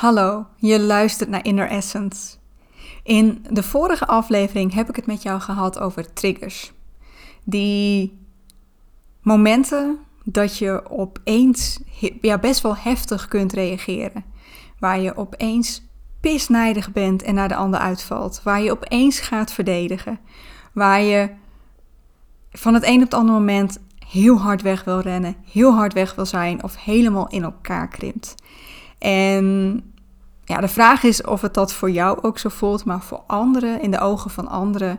Hallo, je luistert naar Inner Essence. In de vorige aflevering heb ik het met jou gehad over triggers. Die momenten dat je opeens ja, best wel heftig kunt reageren. Waar je opeens pisnijdig bent en naar de ander uitvalt. Waar je opeens gaat verdedigen. Waar je van het een op het andere moment heel hard weg wil rennen, heel hard weg wil zijn of helemaal in elkaar krimpt. En ja, de vraag is of het dat voor jou ook zo voelt, maar voor anderen, in de ogen van anderen,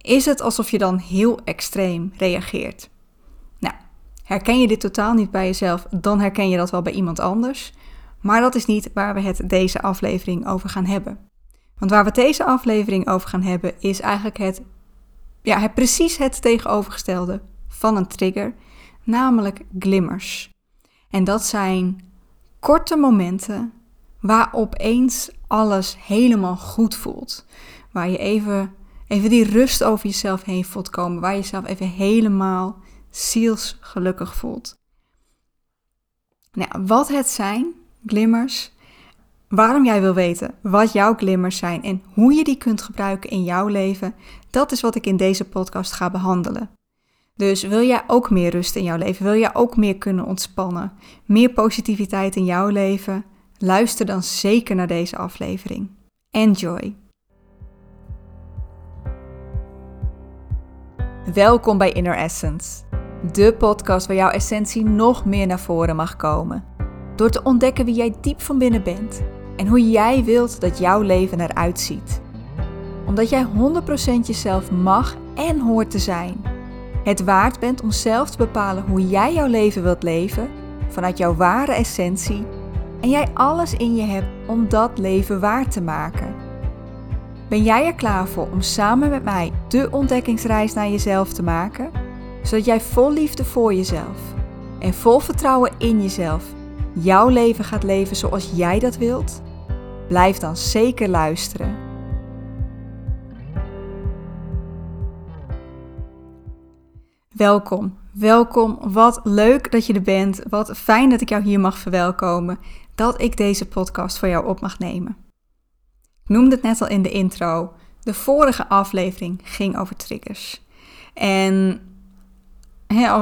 is het alsof je dan heel extreem reageert. Nou, herken je dit totaal niet bij jezelf, dan herken je dat wel bij iemand anders. Maar dat is niet waar we het deze aflevering over gaan hebben. Want waar we deze aflevering over gaan hebben, is eigenlijk het, ja, het precies het tegenovergestelde van een trigger, namelijk glimmers. En dat zijn korte momenten waar opeens alles helemaal goed voelt. Waar je even, even die rust over jezelf heen voelt komen. Waar je jezelf even helemaal zielsgelukkig voelt. Nou, wat het zijn, glimmers, waarom jij wil weten wat jouw glimmers zijn en hoe je die kunt gebruiken in jouw leven, dat is wat ik in deze podcast ga behandelen. Dus wil jij ook meer rust in jouw leven? Wil jij ook meer kunnen ontspannen? Meer positiviteit in jouw leven? Luister dan zeker naar deze aflevering. Enjoy! Welkom bij Inner Essence, de podcast waar jouw essentie nog meer naar voren mag komen. Door te ontdekken wie jij diep van binnen bent en hoe jij wilt dat jouw leven eruit ziet. Omdat jij 100% jezelf mag en hoort te zijn het waard bent om zelf te bepalen hoe jij jouw leven wilt leven vanuit jouw ware essentie en jij alles in je hebt om dat leven waar te maken. Ben jij er klaar voor om samen met mij de ontdekkingsreis naar jezelf te maken, zodat jij vol liefde voor jezelf en vol vertrouwen in jezelf jouw leven gaat leven zoals jij dat wilt? Blijf dan zeker luisteren. Welkom, welkom. Wat leuk dat je er bent. Wat fijn dat ik jou hier mag verwelkomen. Dat ik deze podcast voor jou op mag nemen. Ik noemde het net al in de intro. De vorige aflevering ging over triggers. En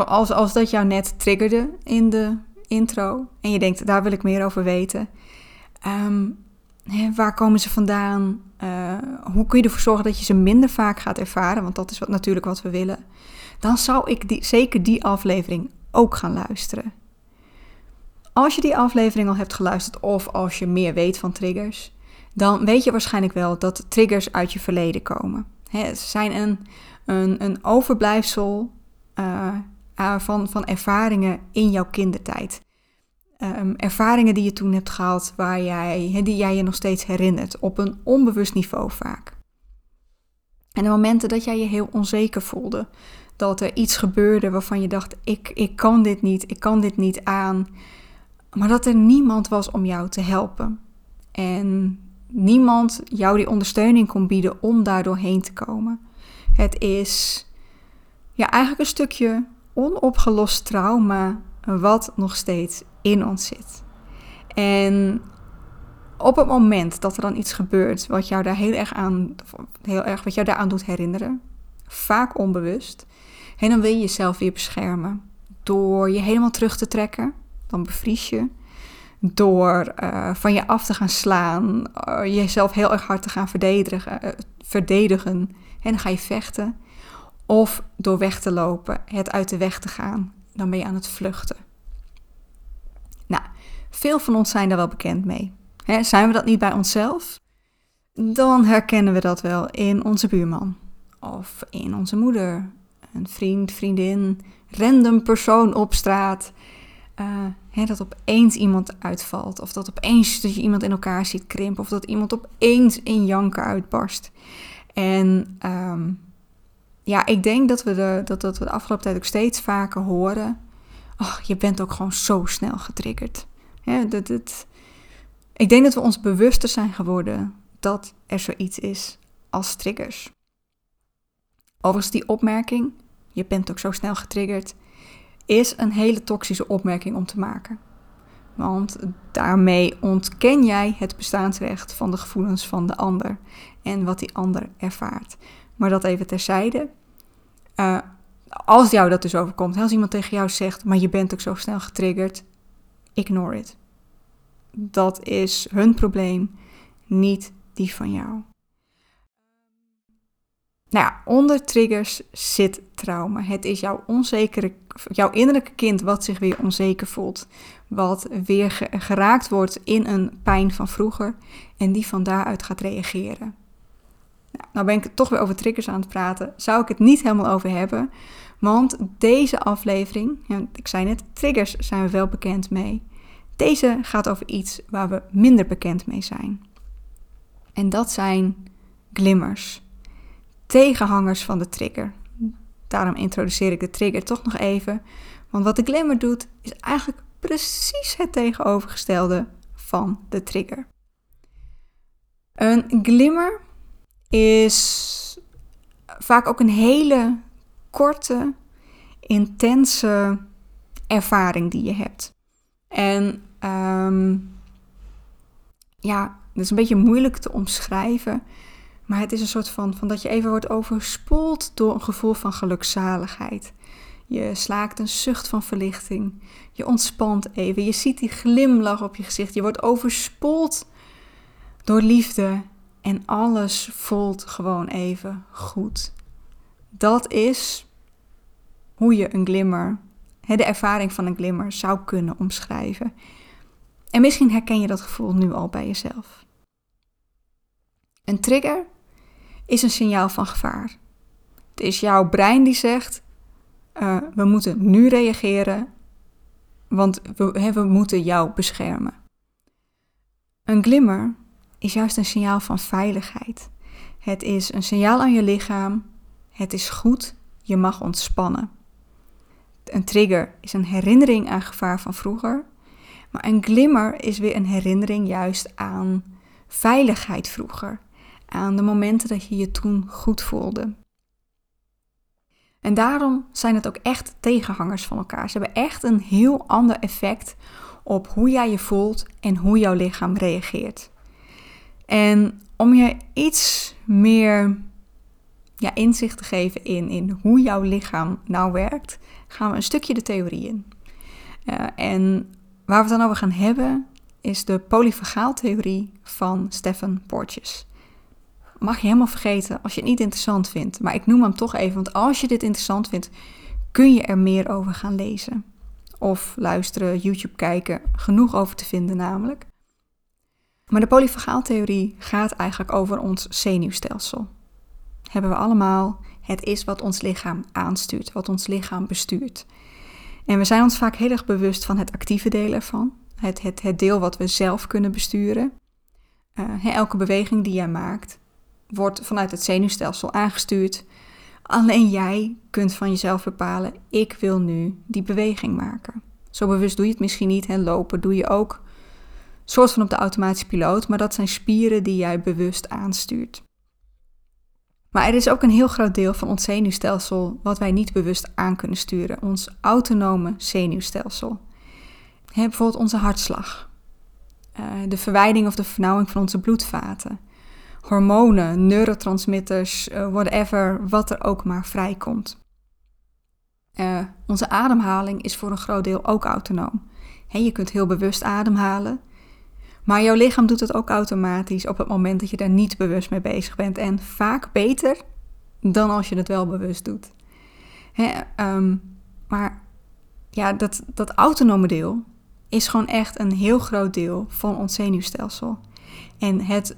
als, als dat jou net triggerde in de intro en je denkt, daar wil ik meer over weten. Ehm, waar komen ze vandaan? Uh, hoe kun je ervoor zorgen dat je ze minder vaak gaat ervaren? Want dat is wat, natuurlijk wat we willen dan zou ik die, zeker die aflevering ook gaan luisteren. Als je die aflevering al hebt geluisterd of als je meer weet van triggers, dan weet je waarschijnlijk wel dat triggers uit je verleden komen. ze zijn een, een, een overblijfsel uh, van, van ervaringen in jouw kindertijd. Um, ervaringen die je toen hebt gehad, waar jij, die jij je nog steeds herinnert, op een onbewust niveau vaak. En de momenten dat jij je heel onzeker voelde, dat er iets gebeurde waarvan je dacht: ik, ik kan dit niet, ik kan dit niet aan. Maar dat er niemand was om jou te helpen. En niemand jou die ondersteuning kon bieden om daar doorheen te komen. Het is ja, eigenlijk een stukje onopgelost trauma wat nog steeds in ons zit. En op het moment dat er dan iets gebeurt wat jou daar heel erg aan, heel erg, wat jou daaraan doet herinneren, vaak onbewust, en dan wil je jezelf weer beschermen door je helemaal terug te trekken. Dan bevries je. Door uh, van je af te gaan slaan, uh, jezelf heel erg hard te gaan verdedigen, uh, verdedigen. En ga je vechten. Of door weg te lopen, het uit de weg te gaan. Dan ben je aan het vluchten. Nou, veel van ons zijn daar wel bekend mee. Zijn we dat niet bij onszelf? Dan herkennen we dat wel in onze buurman. Of in onze moeder, een vriend, vriendin, random persoon op straat. Uh, dat opeens iemand uitvalt. Of dat opeens dat je iemand in elkaar ziet krimpen. Of dat iemand opeens in janken uitbarst. En ehm, ja, ik denk dat we, de, dat, dat we de afgelopen tijd ook steeds vaker horen. Je bent ook gewoon zo snel getriggerd. Dat, dat, ik denk dat we ons bewuster zijn geworden dat er zoiets is als triggers. Overigens, die opmerking je bent ook zo snel getriggerd, is een hele toxische opmerking om te maken. Want daarmee ontken jij het bestaansrecht van de gevoelens van de ander en wat die ander ervaart. Maar dat even terzijde. Uh, als jou dat dus overkomt, als iemand tegen jou zegt, maar je bent ook zo snel getriggerd, ignore it. Dat is hun probleem, niet die van jou. Nou ja, onder triggers zit trauma. Het is jouw onzekere, jouw innerlijke kind wat zich weer onzeker voelt. Wat weer geraakt wordt in een pijn van vroeger en die van daaruit gaat reageren. Nou, nou ben ik toch weer over triggers aan het praten. Zou ik het niet helemaal over hebben. Want deze aflevering, ik zei net, triggers zijn we wel bekend mee. Deze gaat over iets waar we minder bekend mee zijn. En dat zijn glimmers tegenhangers van de trigger. Daarom introduceer ik de trigger toch nog even. Want wat de glimmer doet, is eigenlijk precies het tegenovergestelde van de trigger. Een glimmer is vaak ook een hele korte, intense ervaring die je hebt. En um, ja, het is een beetje moeilijk te omschrijven. Maar het is een soort van, van dat je even wordt overspoeld door een gevoel van gelukzaligheid. Je slaakt een zucht van verlichting. Je ontspant even. Je ziet die glimlach op je gezicht. Je wordt overspoeld door liefde. En alles voelt gewoon even goed. Dat is hoe je een glimmer, de ervaring van een glimmer, zou kunnen omschrijven. En misschien herken je dat gevoel nu al bij jezelf. Een trigger is een signaal van gevaar. Het is jouw brein die zegt: uh, we moeten nu reageren, want we, we moeten jou beschermen. Een glimmer is juist een signaal van veiligheid. Het is een signaal aan je lichaam. Het is goed, je mag ontspannen. Een trigger is een herinnering aan gevaar van vroeger. Maar een glimmer is weer een herinnering juist aan veiligheid vroeger aan de momenten dat je je toen goed voelde. En daarom zijn het ook echt tegenhangers van elkaar. Ze hebben echt een heel ander effect op hoe jij je voelt en hoe jouw lichaam reageert. En om je iets meer ja, inzicht te geven in, in hoe jouw lichaam nou werkt, gaan we een stukje de theorie in. Uh, en waar we het dan over gaan hebben, is de polyfagaaltheorie van Stephen Porges mag je helemaal vergeten als je het niet interessant vindt. Maar ik noem hem toch even, want als je dit interessant vindt, kun je er meer over gaan lezen. Of luisteren, YouTube kijken, genoeg over te vinden namelijk. Maar de polyfagaaltheorie gaat eigenlijk over ons zenuwstelsel. Hebben we allemaal. Het is wat ons lichaam aanstuurt, wat ons lichaam bestuurt. En we zijn ons vaak heel erg bewust van het actieve deel ervan. Het, het, deel wat we zelf kunnen besturen. Uh, elke beweging die jij maakt, wordt vanuit het zenuwstelsel aangestuurd. Alleen jij kunt van jezelf bepalen: ik wil nu die beweging maken. Zo bewust doe je het misschien niet. En lopen doe je ook soort van op de automatische piloot, maar dat zijn spieren die jij bewust aanstuurt. Maar er is ook een heel groot deel van ons zenuwstelsel wat wij niet bewust aan kunnen sturen. Ons autonome zenuwstelsel. bijvoorbeeld onze hartslag. Uh, de verwijding of de vernauwing van onze bloedvaten hormonen, neurotransmitters, uh, whatever, wat er ook maar vrijkomt. Uh, onze ademhaling is voor een groot deel ook autonoom. je kunt heel bewust ademhalen, maar jouw lichaam doet het ook automatisch op het moment dat je daar niet bewust mee bezig bent. En vaak beter dan als je het wel bewust doet. Ehm, maar ja, dat, dat autonome deel is gewoon echt een heel groot deel van ons zenuwstelsel. En het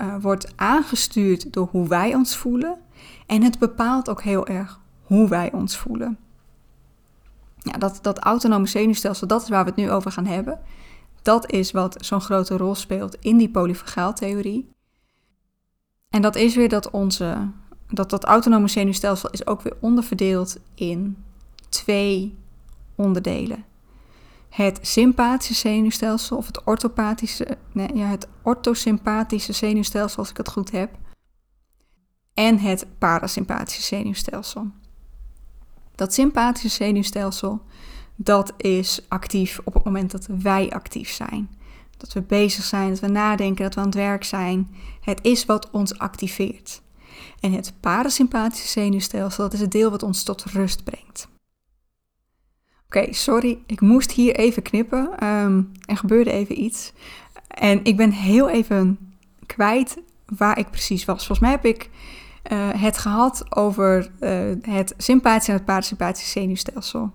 uh, wordt aangestuurd door hoe wij ons voelen. En het bepaalt ook heel erg hoe wij ons voelen. Ja, dat, dat autonome zenuwstelsel, dat is waar we het nu over gaan hebben. Dat is wat zo'n grote rol speelt in die polyfagaaltheorie. En dat is weer dat onze, dat, dat autonome zenuwstelsel is ook weer onderverdeeld in twee onderdelen het sympathische zenuwstelsel of het orthopathische, nee, het orthosympathische zenuwstelsel, als ik het goed heb, en het parasympathische zenuwstelsel. Dat sympathische zenuwstelsel, dat is actief op het moment dat wij actief zijn. Dat we bezig zijn, dat we nadenken, dat we aan het werk zijn. Het is wat ons activeert. En het parasympathische zenuwstelsel, dat is het deel wat ons tot rust brengt. Oké, sorry, ik moest hier even knippen. Um, er gebeurde even iets. En ik ben heel even kwijt waar ik precies was. Volgens mij heb ik uh, het gehad over uh, het sympathische en het parasympathische zenuwstelsel.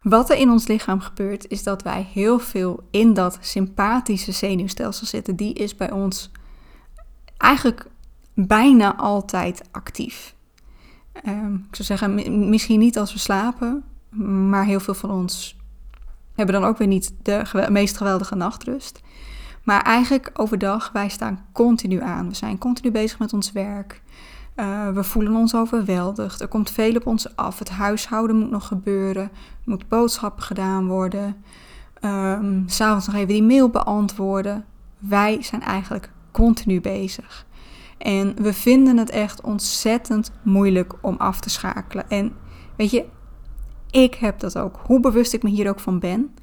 Wat er in ons lichaam gebeurt, is dat wij heel veel in dat sympathische zenuwstelsel zitten. Die is bij ons eigenlijk bijna altijd actief. Um, ik zou zeggen, misschien niet als we slapen, maar heel veel van ons hebben dan ook weer niet de meest geweldige nachtrust. Maar eigenlijk overdag, wij staan continu aan. We zijn continu bezig met ons werk. Uh, we voelen ons overweldigd. Er komt veel op ons af. Het huishouden moet nog gebeuren. Er moeten boodschappen gedaan worden. Um, S'avonds nog even die mail beantwoorden. Wij zijn eigenlijk continu bezig. En we vinden het echt ontzettend moeilijk om af te schakelen. En weet je, ik heb dat ook. Hoe bewust ik me hier ook van ben.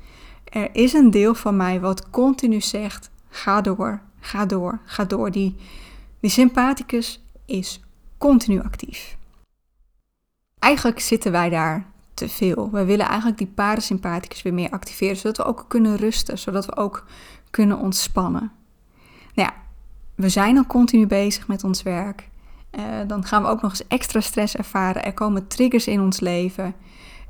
Er is een deel van mij wat continu zegt: ga door, ga door, ga door. Die, die sympathicus is continu actief. Eigenlijk zitten wij daar te veel. We willen eigenlijk die parasympathicus weer meer activeren, zodat we ook kunnen rusten, zodat we ook kunnen ontspannen. Nou ja, we zijn al continu bezig met ons werk. Uh, dan gaan we ook nog eens extra stress ervaren. Er komen triggers in ons leven.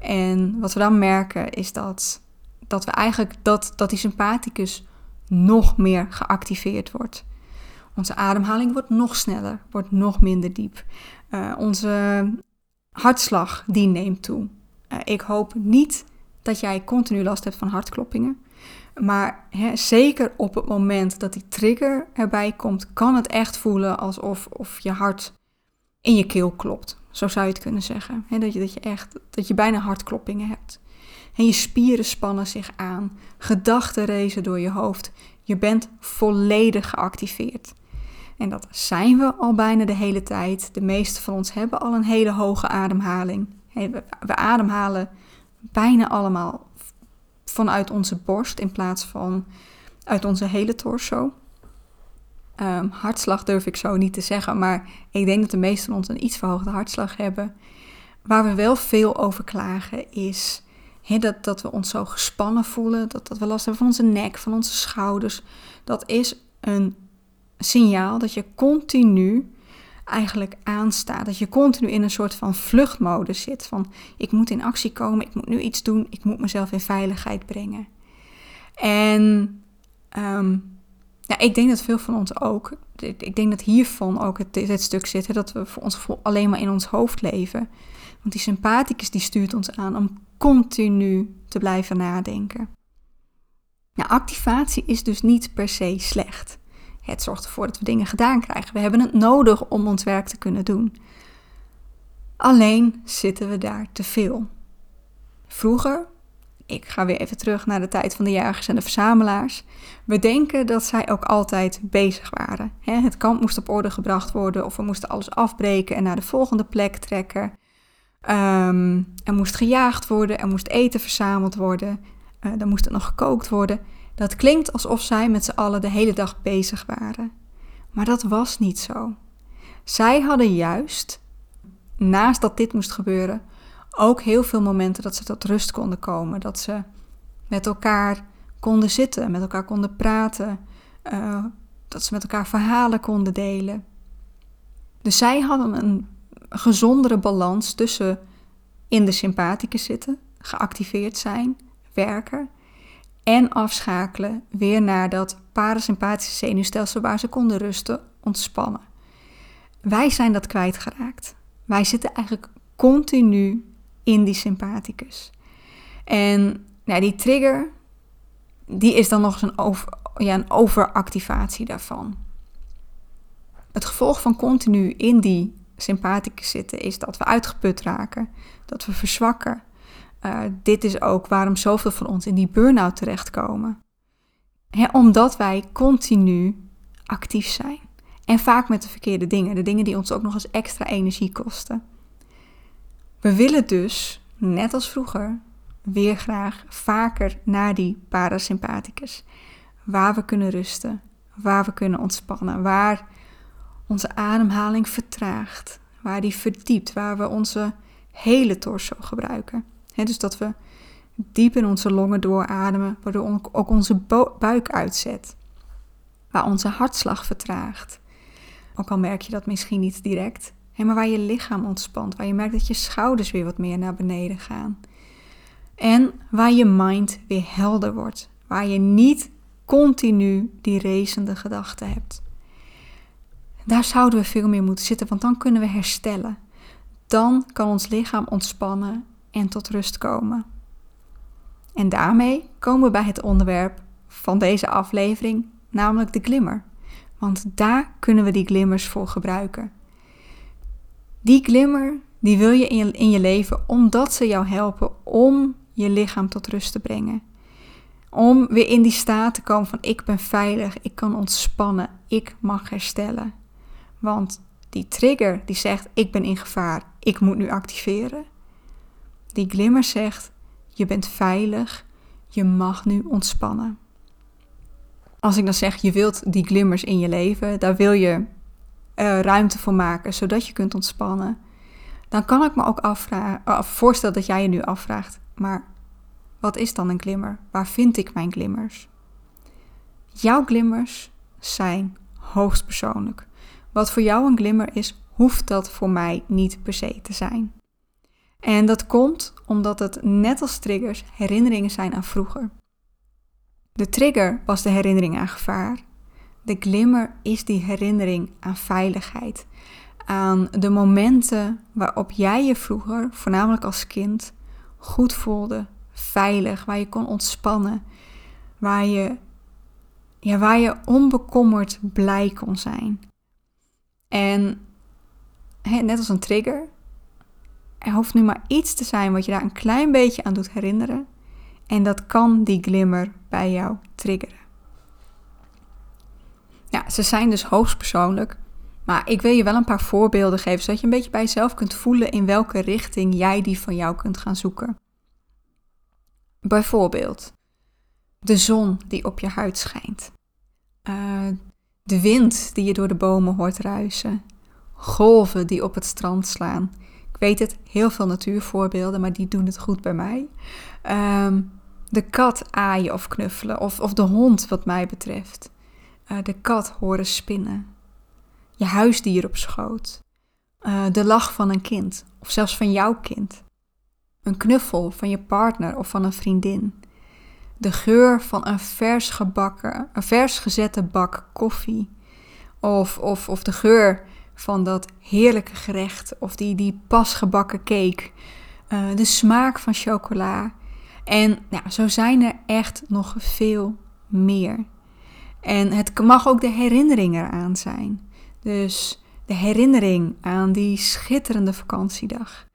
En wat we dan merken is dat, dat we eigenlijk dat, dat die sympathicus nog meer geactiveerd wordt. Onze ademhaling wordt nog sneller, wordt nog minder diep. Uh, onze hartslag die neemt toe. Uh, ik hoop niet dat jij continu last hebt van hartkloppingen. Maar hè, zeker op het moment dat die trigger erbij komt, kan het echt voelen alsof of je hart in je keel klopt. Zo zou je het kunnen zeggen. Hè, dat, je, dat je echt dat je bijna hartkloppingen hebt. En je spieren spannen zich aan. Gedachten rezen door je hoofd. Je bent volledig geactiveerd. En dat zijn we al bijna de hele tijd. De meeste van ons hebben al een hele hoge ademhaling. We ademhalen bijna allemaal vanuit onze borst in plaats van uit onze hele torso. Um, hartslag durf ik zo niet te zeggen, maar ik denk dat de meesten van ons een iets verhoogde hartslag hebben. Waar we wel veel over klagen is dat, dat we ons zo gespannen voelen, dat, dat we last hebben van onze nek, van onze schouders. Dat is een signaal dat je continu eigenlijk aanstaat. Dat je continu in een soort van vluchtmodus zit. Van ik moet in actie komen, ik moet nu iets doen, ik moet mezelf in veiligheid brengen. En um, ja, ik denk dat veel van ons ook, ik denk dat hiervan ook het, het stuk zit, hè, dat we voor ons gevoel alleen maar in ons hoofd leven. Want die sympathicus die stuurt ons aan om continu te blijven nadenken. Nou, activatie is dus niet per se slecht. Het zorgt ervoor dat we dingen gedaan krijgen. We hebben het nodig om ons werk te kunnen doen. Alleen zitten we daar te veel. Vroeger, ik ga weer even terug naar de tijd van de jagers en de verzamelaars. We denken dat zij ook altijd bezig waren. Het kamp moest op orde gebracht worden of we moesten alles afbreken en naar de volgende plek trekken. Um, er moest gejaagd worden, er moest eten verzameld worden, uh, er moest er nog gekookt worden. Dat klinkt alsof zij met z'n allen de hele dag bezig waren. Maar dat was niet zo. Zij hadden juist, naast dat dit moest gebeuren, ook heel veel momenten dat ze tot rust konden komen. Dat ze met elkaar konden zitten, met elkaar konden praten, uh, dat ze met elkaar verhalen konden delen. Dus zij hadden een gezondere balans tussen in de sympathicus zitten, geactiveerd zijn, werken en afschakelen weer naar dat parasympathische zenuwstelsel waar ze konden rusten, ontspannen. Wij zijn dat kwijtgeraakt. Wij zitten eigenlijk continu in die sympathicus. En nou, die trigger, die is dan nog eens een, over, ja, een overactivatie daarvan. Het gevolg van continu in die sympathicus zitten is dat we uitgeput raken, dat we verzwakken, uh, dit is ook waarom zoveel van ons in die burn-out terechtkomen. omdat wij continu actief zijn. En vaak met de verkeerde dingen. De dingen die ons ook nog eens extra energie kosten. We willen dus, net als vroeger, weer graag vaker naar die parasympathicus. Waar we kunnen rusten, waar we kunnen ontspannen, waar onze ademhaling vertraagt, waar die verdiept, waar we onze hele torso gebruiken. dus dat we diep in onze longen doorademen, waardoor ook onze buik uitzet. Waar onze hartslag vertraagt. Ook al merk je dat misschien niet direct. Maar waar je lichaam ontspant, waar je merkt dat je schouders weer wat meer naar beneden gaan. En waar je mind weer helder wordt. Waar je niet continu die racende gedachten hebt. Daar zouden we veel meer moeten zitten, want dan kunnen we herstellen. Dan kan ons lichaam ontspannen en tot rust komen. En daarmee komen we bij het onderwerp van deze aflevering, namelijk de glimmer. Want daar kunnen we die glimmers voor gebruiken. Die glimmer, die wil je in, je in je leven omdat ze jou helpen om je lichaam tot rust te brengen. Om weer in die staat te komen van ik ben veilig, ik kan ontspannen, ik mag herstellen. Want die trigger die zegt ik ben in gevaar, ik moet nu activeren. Die glimmer zegt je bent veilig, je mag nu ontspannen. Als ik dan zeg je wilt die glimmers in je leven, daar wil je uh, ruimte voor maken zodat je kunt ontspannen. Dan kan ik me ook afvragen, uh, voorstellen dat jij je nu afvraagt, maar wat is dan een glimmer? Waar vind ik mijn glimmers? Jouw glimmers zijn hoogst persoonlijk. Wat voor jou een glimmer is, hoeft dat voor mij niet per se te zijn. En dat komt omdat het net als triggers herinneringen zijn aan vroeger. De trigger was de herinnering aan gevaar. De glimmer is die herinnering aan veiligheid. Aan de momenten waarop jij je vroeger, voornamelijk als kind, goed voelde, veilig, waar je kon ontspannen, waar je, ja, waar je onbekommerd blij kon zijn. En net als een trigger, er hoeft nu maar iets te zijn wat je daar een klein beetje aan doet herinneren. En dat kan die glimmer bij jou triggeren. Ja, ze zijn dus hoogstpersoonlijk. Maar ik wil je wel een paar voorbeelden geven, zodat je een beetje bij jezelf kunt voelen in welke richting jij die van jou kunt gaan zoeken. Bijvoorbeeld de zon die op je huid schijnt. Uh, de wind die je door de bomen hoort ruisen. Golven die op het strand slaan. Ik weet het, heel veel natuurvoorbeelden, maar die doen het goed bij mij. Ehm, de kat aaien of knuffelen, of, of de hond wat mij betreft. Uh, de kat horen spinnen. Je huisdier op schoot. Uh, de lach van een kind, of zelfs van jouw kind. Een knuffel van je partner of van een vriendin de geur van een vers gebakken, een vers gezette bak koffie. Of, of, of de geur van dat heerlijke gerecht. Of die, die pas gebakken cake. Uh, de smaak van chocola. En ja, zo zijn er echt nog veel meer. En het mag ook de herinnering eraan zijn. Dus de herinnering aan die schitterende vakantiedag.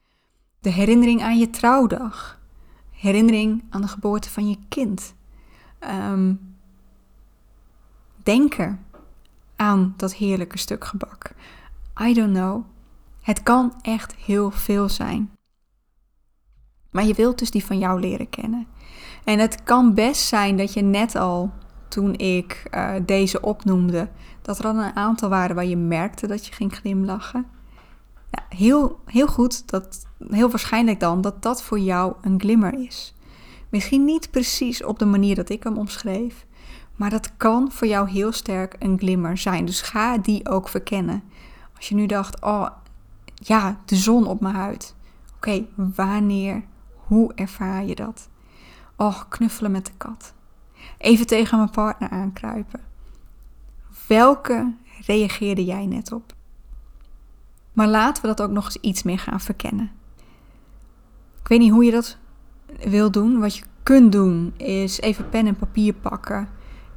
De herinnering aan je trouwdag herinnering aan de geboorte van je kind. Um, denken aan dat heerlijke stuk gebak. I don't know. Het kan echt heel veel zijn. Maar je wilt dus die van jou leren kennen. En het kan best zijn dat je net al, toen ik uh, deze opnoemde, dat er al een aantal waren waar je merkte dat je ging glimlachen. Ja, heel, heel goed, dat, heel waarschijnlijk dan, dat dat voor jou een glimmer is. Misschien niet precies op de manier dat ik hem omschreef, maar dat kan voor jou heel sterk een glimmer zijn. Dus ga die ook verkennen. Als je nu dacht, oh ja, de zon op mijn huid. Oké, wanneer, hoe ervaar je dat? Oh, knuffelen met de kat. Even tegen mijn partner aankruipen. Welke reageerde jij net op? Maar laten we dat ook nog eens iets meer gaan verkennen. Ik weet niet hoe je dat wil doen. Wat je kunt doen is even pen en papier pakken.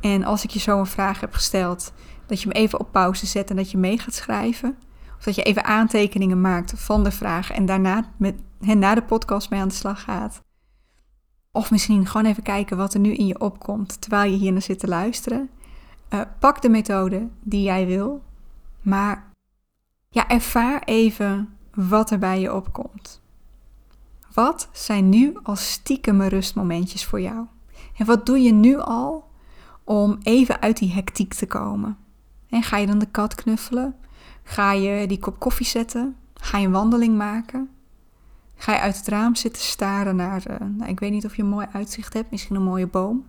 En als ik je zo een vraag heb gesteld, dat je hem even op pauze zet en dat je mee gaat schrijven. Of dat je even aantekeningen maakt van de vraag en daarna met, na de podcast mee aan de slag gaat. Of misschien gewoon even kijken wat er nu in je opkomt terwijl je hier naar zit te luisteren. Uh, pak de methode die jij wil, maar ja, ervaar even wat er bij je opkomt. Wat zijn nu al stiekeme rustmomentjes voor jou? En wat doe je nu al om even uit die hectiek te komen? En ga je dan de kat knuffelen? Ga je die kop koffie zetten? Ga je een wandeling maken? Ga je uit het raam zitten staren naar, uh, nou, ik weet niet of je een mooi uitzicht hebt, misschien een mooie boom.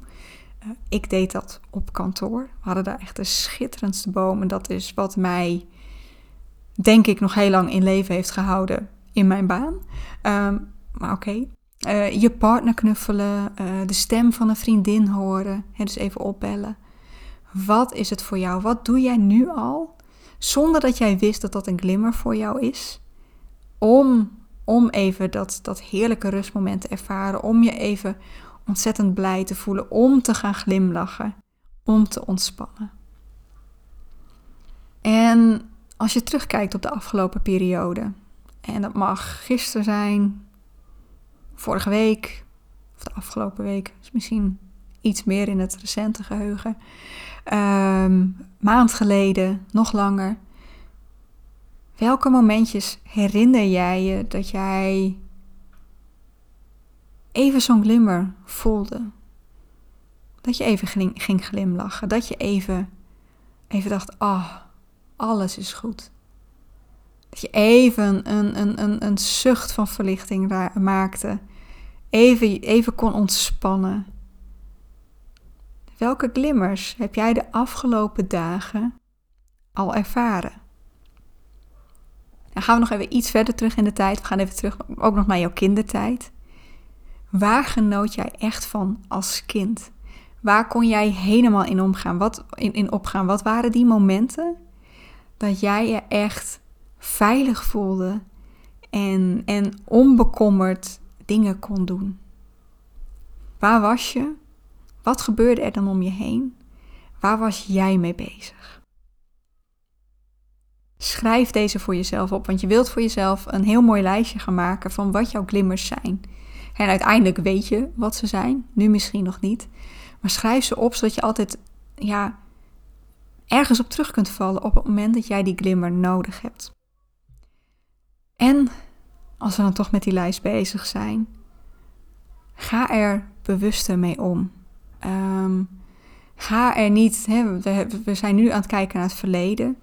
Uh, ik deed dat op kantoor. We hadden daar echt de schitterendste boom. En dat is wat mij, denk ik, nog heel lang in leven heeft gehouden in mijn baan. Um, maar oké. Uh, je partner knuffelen, de stem van een vriendin horen, hè, dus even opbellen. Wat is het voor jou? Wat doe jij nu al, zonder dat jij wist dat dat een glimmer voor jou is, om om even dat, dat heerlijke rustmoment te ervaren, om je even ontzettend blij te voelen, om te gaan glimlachen, om te ontspannen. En als je terugkijkt op de afgelopen periode, en dat mag gisteren zijn, vorige week, of de afgelopen week, is misschien iets meer in het recente geheugen, um, maand geleden, nog langer. Welke momentjes herinner jij je dat jij even zo'n glimmer voelde? Dat je even ging, glimlachen. Dat je even, even dacht, ah, oh, alles is goed. Dat je even een, een, een, een zucht van verlichting maakte. Even, even kon ontspannen. Welke glimmers heb jij de afgelopen dagen al ervaren? Dan gaan we nog even iets verder terug in de tijd. We gaan even terug ook nog naar jouw kindertijd. Waar genoot jij echt van als kind? Waar kon jij helemaal in omgaan? Wat in, in opgaan? Wat waren die momenten dat jij je echt veilig voelde en, en onbekommerd dingen kon doen? Waar was je? Wat gebeurde er dan om je heen? Waar was jij mee bezig? Schrijf deze voor jezelf op, want je wilt voor jezelf een heel mooi lijstje gaan maken van wat jouw glimmers zijn. En uiteindelijk weet je wat ze zijn, nu misschien nog niet. Maar schrijf ze op zodat je altijd ja, ergens op terug kunt vallen op het moment dat jij die glimmer nodig hebt. En als we dan toch met die lijst bezig zijn, ga er bewuster mee om. Ehm, ga er niet, we zijn nu aan het kijken naar het verleden.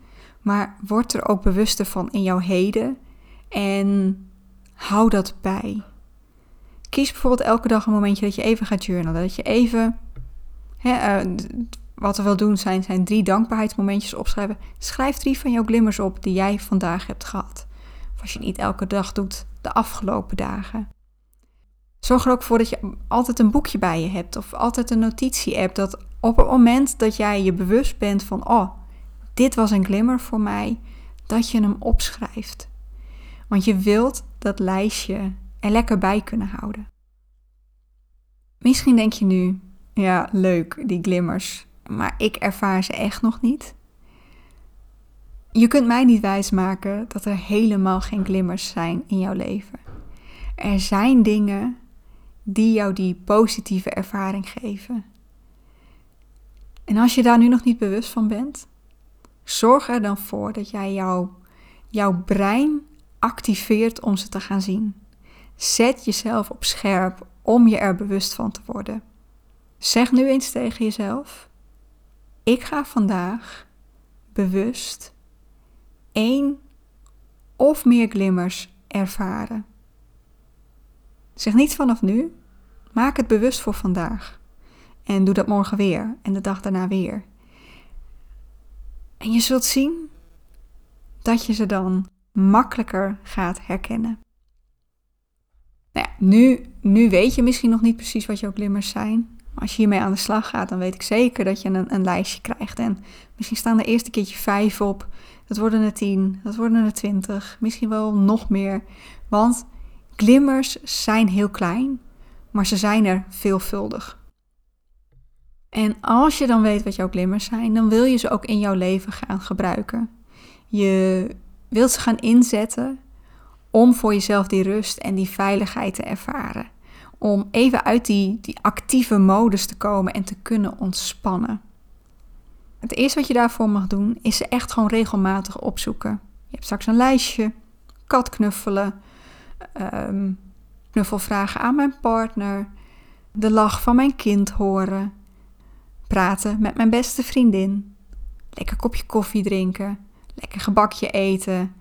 Maar word er ook bewuster van in jouw heden en hou dat bij. Kies bijvoorbeeld elke dag een momentje dat je even gaat journalen. Dat je even, hè, uh, wat we wel doen zijn, zijn drie dankbaarheidsmomentjes opschrijven. Schrijf drie van jouw glimmers op die jij vandaag hebt gehad. Of als je niet elke dag doet, de afgelopen dagen. Zorg er ook voor dat je altijd een boekje bij je hebt of altijd een notitie-app. Dat op het moment dat jij je bewust bent van, oh, dit was een glimmer voor mij, dat je hem opschrijft. Want je wilt dat lijstje er lekker bij kunnen houden. Misschien denk je nu, ja, leuk, die glimmers, maar ik ervaar ze echt nog niet. Je kunt mij niet wijsmaken dat er helemaal geen glimmers zijn in jouw leven. Er zijn dingen die jou die positieve ervaring geven. En als je daar nu nog niet bewust van bent, Zorg er dan voor dat jij jouw, brein activeert om ze te gaan zien. Zet jezelf op scherp om je er bewust van te worden. Zeg nu eens tegen jezelf: Ik ga vandaag bewust één of meer glimmers ervaren. Zeg niet vanaf nu, maak het bewust voor vandaag. En doe dat morgen weer en de dag daarna weer. En je zult zien dat je ze dan makkelijker gaat herkennen. Nou nu, nu weet je misschien nog niet precies wat jouw glimmers zijn. Maar als je hiermee aan de slag gaat, dan weet ik zeker dat je een, een lijstje krijgt. En misschien staan er eerste keertje vijf op. Dat worden er tien, dat worden er twintig, misschien wel nog meer. Want glimmers zijn heel klein, maar ze zijn er veelvuldig. En als je dan weet wat jouw glimmers zijn, dan wil je ze ook in jouw leven gaan gebruiken. Je wilt ze gaan inzetten om voor jezelf die rust en die veiligheid te ervaren. Om even uit die, die actieve modus te komen en te kunnen ontspannen. Het eerste wat je daarvoor mag doen, is ze echt gewoon regelmatig opzoeken. Je hebt straks een lijstje, kat knuffelen, um, knuffel vragen aan mijn partner, de lach van mijn kind horen, praten met mijn beste vriendin, lekker kopje koffie drinken, lekker gebakje eten,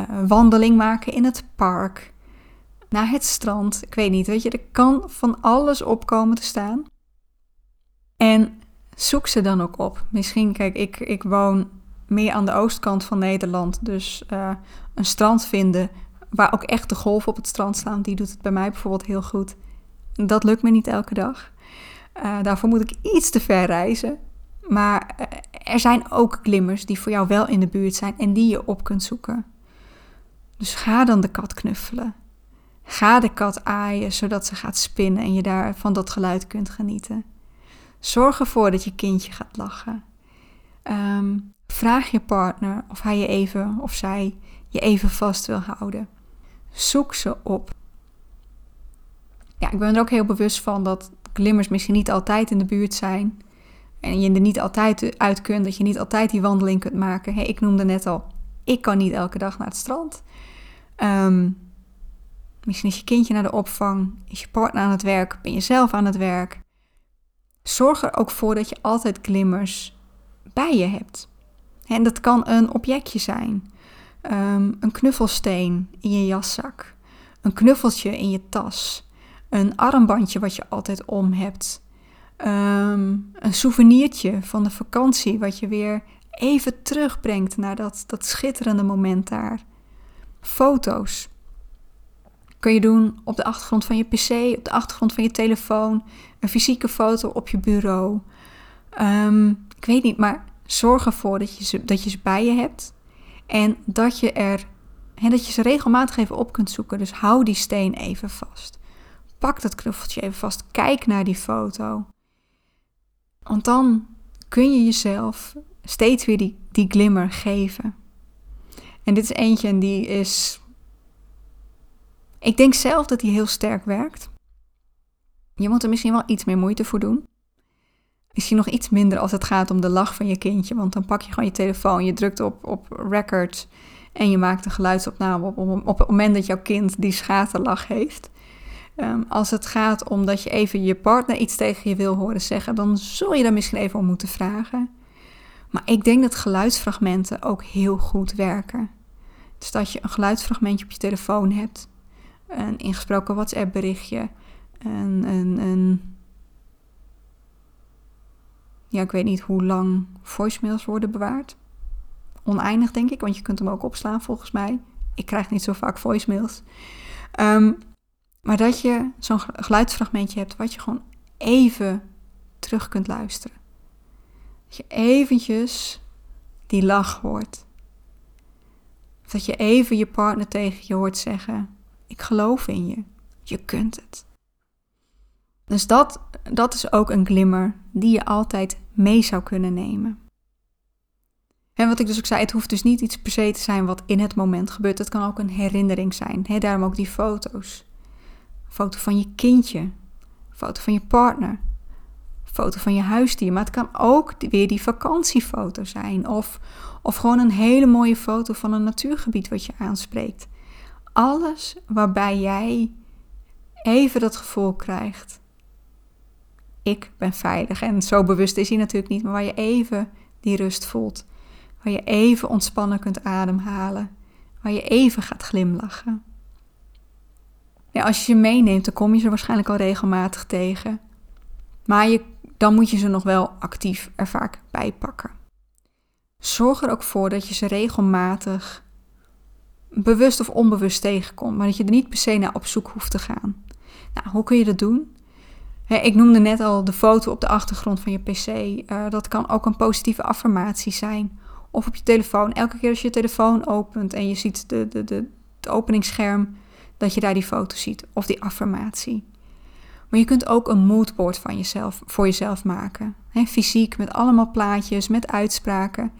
uh, wandeling maken in het park, naar het strand. Ik weet niet, weet je, er kan van alles opkomen te staan. En zoek ze dan ook op. Misschien, kijk, ik, ik woon meer aan de oostkant van Nederland, dus uh, een strand vinden waar ook echt de golven op het strand staan, die doet het bij mij bijvoorbeeld heel goed. Dat lukt me niet elke dag. Uh, daarvoor moet ik iets te ver reizen. Maar uh, er zijn ook glimmers die voor jou wel in de buurt zijn en die je op kunt zoeken. Dus ga dan de kat knuffelen. Ga de kat aaien zodat ze gaat spinnen en je daar van dat geluid kunt genieten. Zorg ervoor dat je kindje gaat lachen. Um, vraag je partner of hij je even of zij je even vast wil houden. Zoek ze op. Ja, ik ben er ook heel bewust van dat glimmers misschien niet altijd in de buurt zijn. En je er niet altijd uit kunt, dat je niet altijd die wandeling kunt maken. Ik noemde net al, ik kan niet elke dag naar het strand. Um, misschien is je kindje naar de opvang, is je partner aan het werk, ben je zelf aan het werk. Zorg er ook voor dat je altijd glimmers bij je hebt. En dat kan een objectje zijn, um, een knuffelsteen in je jaszak, een knuffeltje in je tas, een armbandje wat je altijd om hebt, um, een souvenirtje van de vakantie wat je weer even terugbrengt naar dat, dat schitterende moment daar. Foto's. Kun je doen op de achtergrond van je pc, op de achtergrond van je telefoon, een fysieke foto op je bureau. Um, ik weet niet, maar zorg ervoor dat je ze, dat je ze bij je hebt. En dat je, er, hè, dat je ze regelmatig even op kunt zoeken. Dus hou die steen even vast. Pak dat knuffeltje even vast. Kijk naar die foto. Want dan kun je jezelf steeds weer die, die glimmer geven. En dit is eentje en die is. Ik denk zelf dat die heel sterk werkt. Je moet er misschien wel iets meer moeite voor doen. Misschien nog iets minder als het gaat om de lach van je kindje. Want dan pak je gewoon je telefoon, je drukt op, op record en je maakt een geluidsopname op, op, op het moment dat jouw kind die schaterlach heeft. Ehm, als het gaat om dat je even je partner iets tegen je wil horen zeggen, dan zul je daar misschien even om moeten vragen. Maar ik denk dat geluidsfragmenten ook heel goed werken. Dus dat je een geluidsfragmentje op je telefoon hebt, een ingesproken WhatsApp berichtje, een, een, een ja, ik weet niet hoe lang voicemails worden bewaard. Oneindig, denk ik, want je kunt hem ook opslaan volgens mij. Ik krijg niet zo vaak voicemails. Um, maar dat je zo'n geluidsfragmentje hebt wat je gewoon even terug kunt luisteren. Dat je eventjes die lach hoort. Of dat je even je partner tegen je hoort zeggen: Ik geloof in je. Je kunt het. Dus dat, dat is ook een glimmer die je altijd mee zou kunnen nemen. En wat ik dus ook zei, het hoeft dus niet iets per se te zijn wat in het moment gebeurt. Het kan ook een herinnering zijn. Daarom ook die foto's. Foto van je kindje, foto van je partner, foto van je huisdier. Maar het kan ook weer die vakantiefoto zijn. Of, of gewoon een hele mooie foto van een natuurgebied wat je aanspreekt. Alles waarbij jij even dat gevoel krijgt ik ben veilig. En zo bewust is hij natuurlijk niet, maar waar je even die rust voelt. Waar je even ontspannen kunt ademhalen. Waar je even gaat glimlachen. Ja, als je ze meeneemt, dan kom je ze waarschijnlijk al regelmatig tegen. Maar je, dan moet je ze nog wel actief er vaak bij pakken. Zorg er ook voor dat je ze regelmatig bewust of onbewust tegenkomt, maar dat je er niet per se naar op zoek hoeft te gaan. Nou, hoe kun je dat doen? ik noemde net al de foto op de achtergrond van je pc. Uh, dat kan ook een positieve affirmatie zijn. Of op je telefoon. Elke keer als je je telefoon opent en je ziet de, de, de, het openingsscherm, dat je daar die foto ziet. Of die affirmatie. Maar je kunt ook een moodboard van jezelf, voor jezelf maken. Fysiek, met allemaal plaatjes, met uitspraken.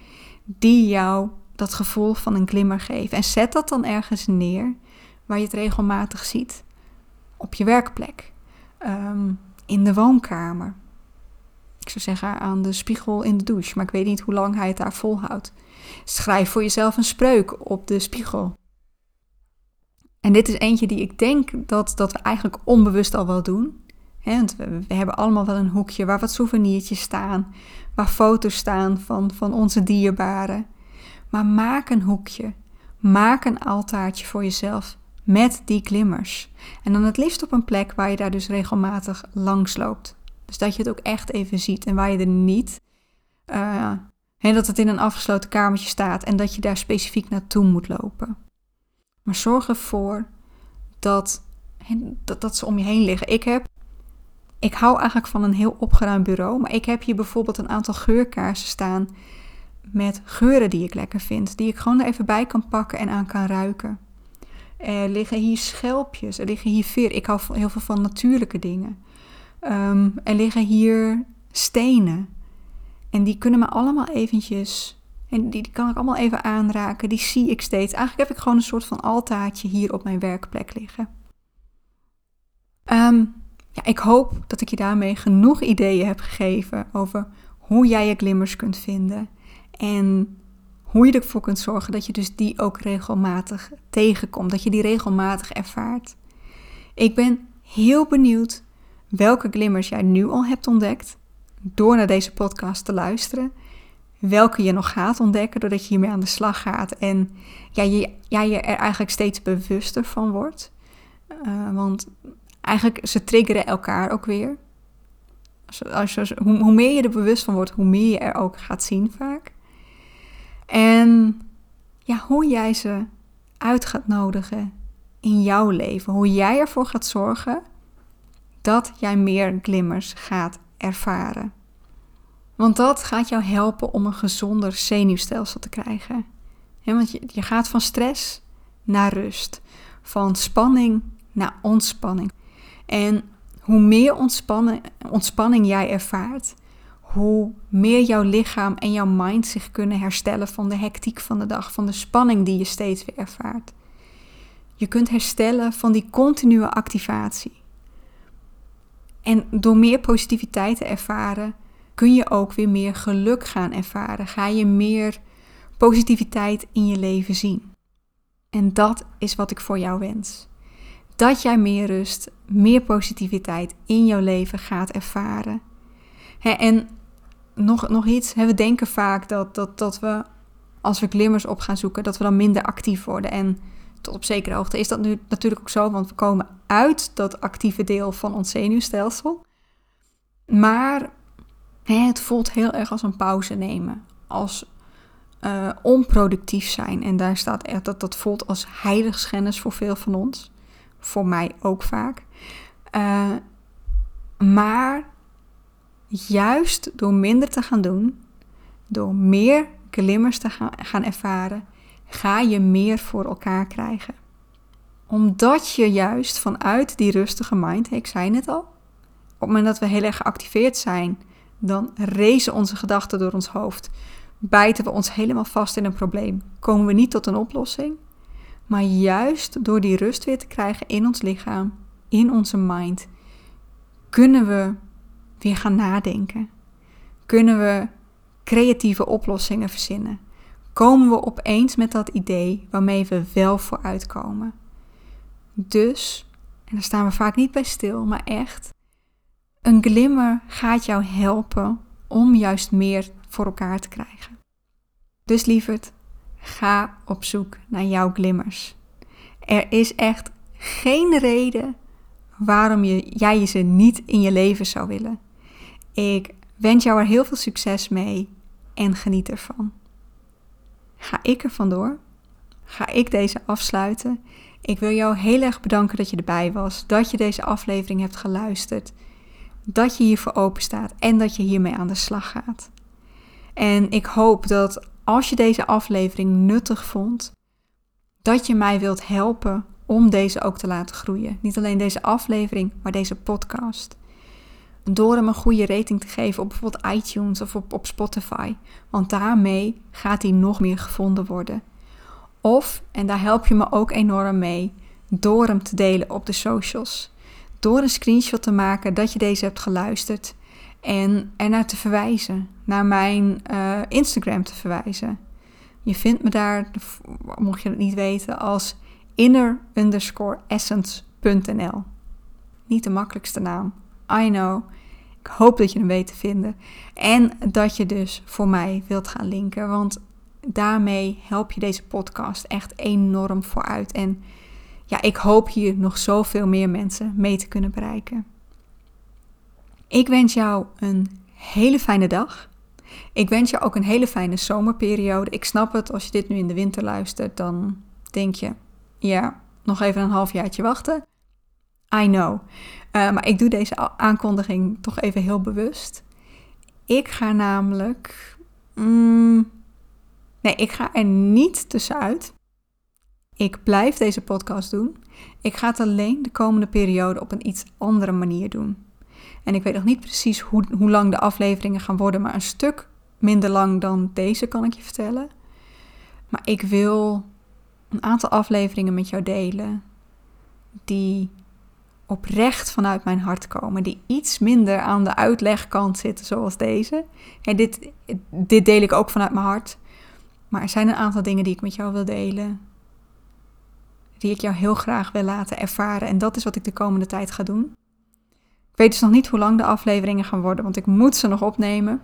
Die jou dat gevoel van een glimmer geven. En zet dat dan ergens neer waar je het regelmatig ziet. Op je werkplek. Um, in de woonkamer. Ik zou zeggen aan de spiegel in de douche, maar ik weet niet hoe lang hij het daar volhoudt. Schrijf voor jezelf een spreuk op de spiegel. En dit is eentje die ik denk dat, dat we eigenlijk onbewust al wel doen. want we, hebben allemaal wel een hoekje waar wat souvenirtjes staan, waar foto's staan van, van onze dierbaren. Maar maak een hoekje, maak een altaartje voor jezelf met die glimmers. En dan het liefst op een plek waar je daar dus regelmatig langs loopt. Dus dat je het ook echt even ziet en waar je er niet, uh, dat het in een afgesloten kamertje staat en dat je daar specifiek naartoe moet lopen. Maar zorg ervoor dat, dat, dat ze om je heen liggen. Ik heb, ik hou eigenlijk van een heel opgeruimd bureau, maar ik heb hier bijvoorbeeld een aantal geurkaarsen staan met geuren die ik lekker vind, die ik gewoon er even bij kan pakken en aan kan ruiken. Er liggen hier schelpjes, er liggen hier veer. Ik hou heel veel van natuurlijke dingen. Um, er liggen hier stenen. En die kunnen me allemaal eventjes, en die, kan ik allemaal even aanraken. Die zie ik steeds. Eigenlijk heb ik gewoon een soort van altaartje hier op mijn werkplek liggen. Um, ja, ik hoop dat ik je daarmee genoeg ideeën heb gegeven over hoe jij je glimmers kunt vinden. En hoe je ervoor kunt zorgen dat je dus die ook regelmatig tegenkomt, dat je die regelmatig ervaart. Ik ben heel benieuwd welke glimmers jij nu al hebt ontdekt door naar deze podcast te luisteren. Welke je nog gaat ontdekken doordat je hiermee aan de slag gaat en ja, je, ja, je er eigenlijk steeds bewuster van wordt. Uh, want eigenlijk ze triggeren elkaar ook weer. Als, als, hoe, hoe meer je er bewust van wordt, hoe meer je er ook gaat zien vaak. En ja, hoe jij ze uit gaat nodigen in jouw leven. Hoe jij ervoor gaat zorgen dat jij meer glimmers gaat ervaren. Want dat gaat jou helpen om een gezonder zenuwstelsel te krijgen. want je, je gaat van stress naar rust, van spanning naar ontspanning. En hoe meer ontspanning, ontspanning jij ervaart, hoe meer jouw lichaam en jouw mind zich kunnen herstellen van de hectiek van de dag, van de spanning die je steeds weer ervaart. Je kunt herstellen van die continue activatie. En door meer positiviteit te ervaren, kun je ook weer meer geluk gaan ervaren. Ga je meer positiviteit in je leven zien. En dat is wat ik voor jou wens. Dat jij meer rust, meer positiviteit in jouw leven gaat ervaren. en nog, nog iets. We denken vaak dat, dat, dat we, als we glimmers op gaan zoeken, dat we dan minder actief worden. En tot op zekere hoogte is dat nu natuurlijk ook zo, want we komen uit dat actieve deel van ons zenuwstelsel. Maar het voelt heel erg als een pauze nemen, als uh, onproductief zijn. En daar staat echt dat dat voelt als heiligschennis voor veel van ons. Voor mij ook vaak. Uh, maar juist door minder te gaan doen, door meer glimmers te gaan, gaan ervaren, ga je meer voor elkaar krijgen. Omdat je juist vanuit die rustige mind, ik zei het al, op het moment dat we heel erg geactiveerd zijn, dan racen onze gedachten door ons hoofd. Bijten we ons helemaal vast in een probleem. Komen we niet tot een oplossing. Maar juist door die rust weer te krijgen in ons lichaam, in onze mind, kunnen we weer gaan nadenken? Kunnen we creatieve oplossingen verzinnen? Komen we opeens met dat idee waarmee we wel vooruitkomen? Dus, en daar staan we vaak niet bij stil, maar echt, een glimmer gaat jou helpen om juist meer voor elkaar te krijgen. Dus lieverd, ga op zoek naar jouw glimmers. Er is echt geen reden waarom je, jij ze niet in je leven zou willen. Ik wens jou er heel veel succes mee en geniet ervan. Ga ik er vandoor? Ga ik deze afsluiten? Ik wil jou heel erg bedanken dat je erbij was, dat je deze aflevering hebt geluisterd, dat je hiervoor open staat en dat je hiermee aan de slag gaat. En ik hoop dat als je deze aflevering nuttig vond, dat je mij wilt helpen om deze ook te laten groeien. Niet alleen deze aflevering, maar deze podcast door hem een goede rating te geven op bijvoorbeeld iTunes of op, op Spotify. Want daarmee gaat hij nog meer gevonden worden. Of, en daar help je me ook enorm mee, door hem te delen op de socials. Door een screenshot te maken dat je deze hebt geluisterd en ernaar te verwijzen, naar mijn uh, Instagram te verwijzen. Je vindt me daar, mocht je het niet weten, als inner essence.nl. Niet de makkelijkste naam. I know. Ik hoop dat je hem weet te vinden. En dat je dus voor mij wilt gaan linken. Want daarmee help je deze podcast echt enorm vooruit. En ja, ik hoop hier nog zoveel meer mensen mee te kunnen bereiken. Ik wens jou een hele fijne dag. Ik wens je ook een hele fijne zomerperiode. Ik snap het, als je dit nu in de winter luistert, dan denk je, ja, nog even een halfjaartje wachten. I know. Uh, maar ik doe deze aankondiging toch even heel bewust. Ik ga namelijk. Mm, nee, ik ga er niet tussenuit. Ik blijf deze podcast doen. Ik ga het alleen de komende periode op een iets andere manier doen. En ik weet nog niet precies hoe, hoe lang de afleveringen gaan worden, maar een stuk minder lang dan deze kan ik je vertellen. Maar ik wil een aantal afleveringen met jou delen die oprecht vanuit mijn hart komen, die iets minder aan de uitlegkant zitten zoals deze. En dit, dit deel ik ook vanuit mijn hart. Maar er zijn een aantal dingen die ik met jou wil delen, die ik jou heel graag wil laten ervaren. En dat is wat ik de komende tijd ga doen. Ik weet dus nog niet hoe lang de afleveringen gaan worden, want ik moet ze nog opnemen.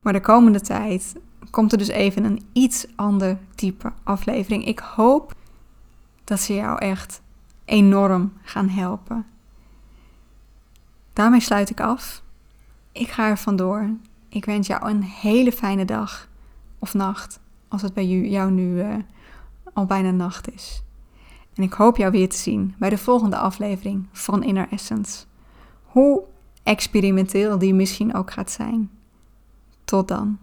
Maar de komende tijd komt er dus even een iets ander type aflevering. Ik hoop dat ze jou echt enorm gaan helpen. Daarmee sluit ik af. Ik ga er vandoor. Ik wens jou een hele fijne dag of nacht, als het bij jou nu uh, al bijna nacht is. En ik hoop jou weer te zien bij de volgende aflevering van Inner Essence. Hoe experimenteel die misschien ook gaat zijn. Tot dan.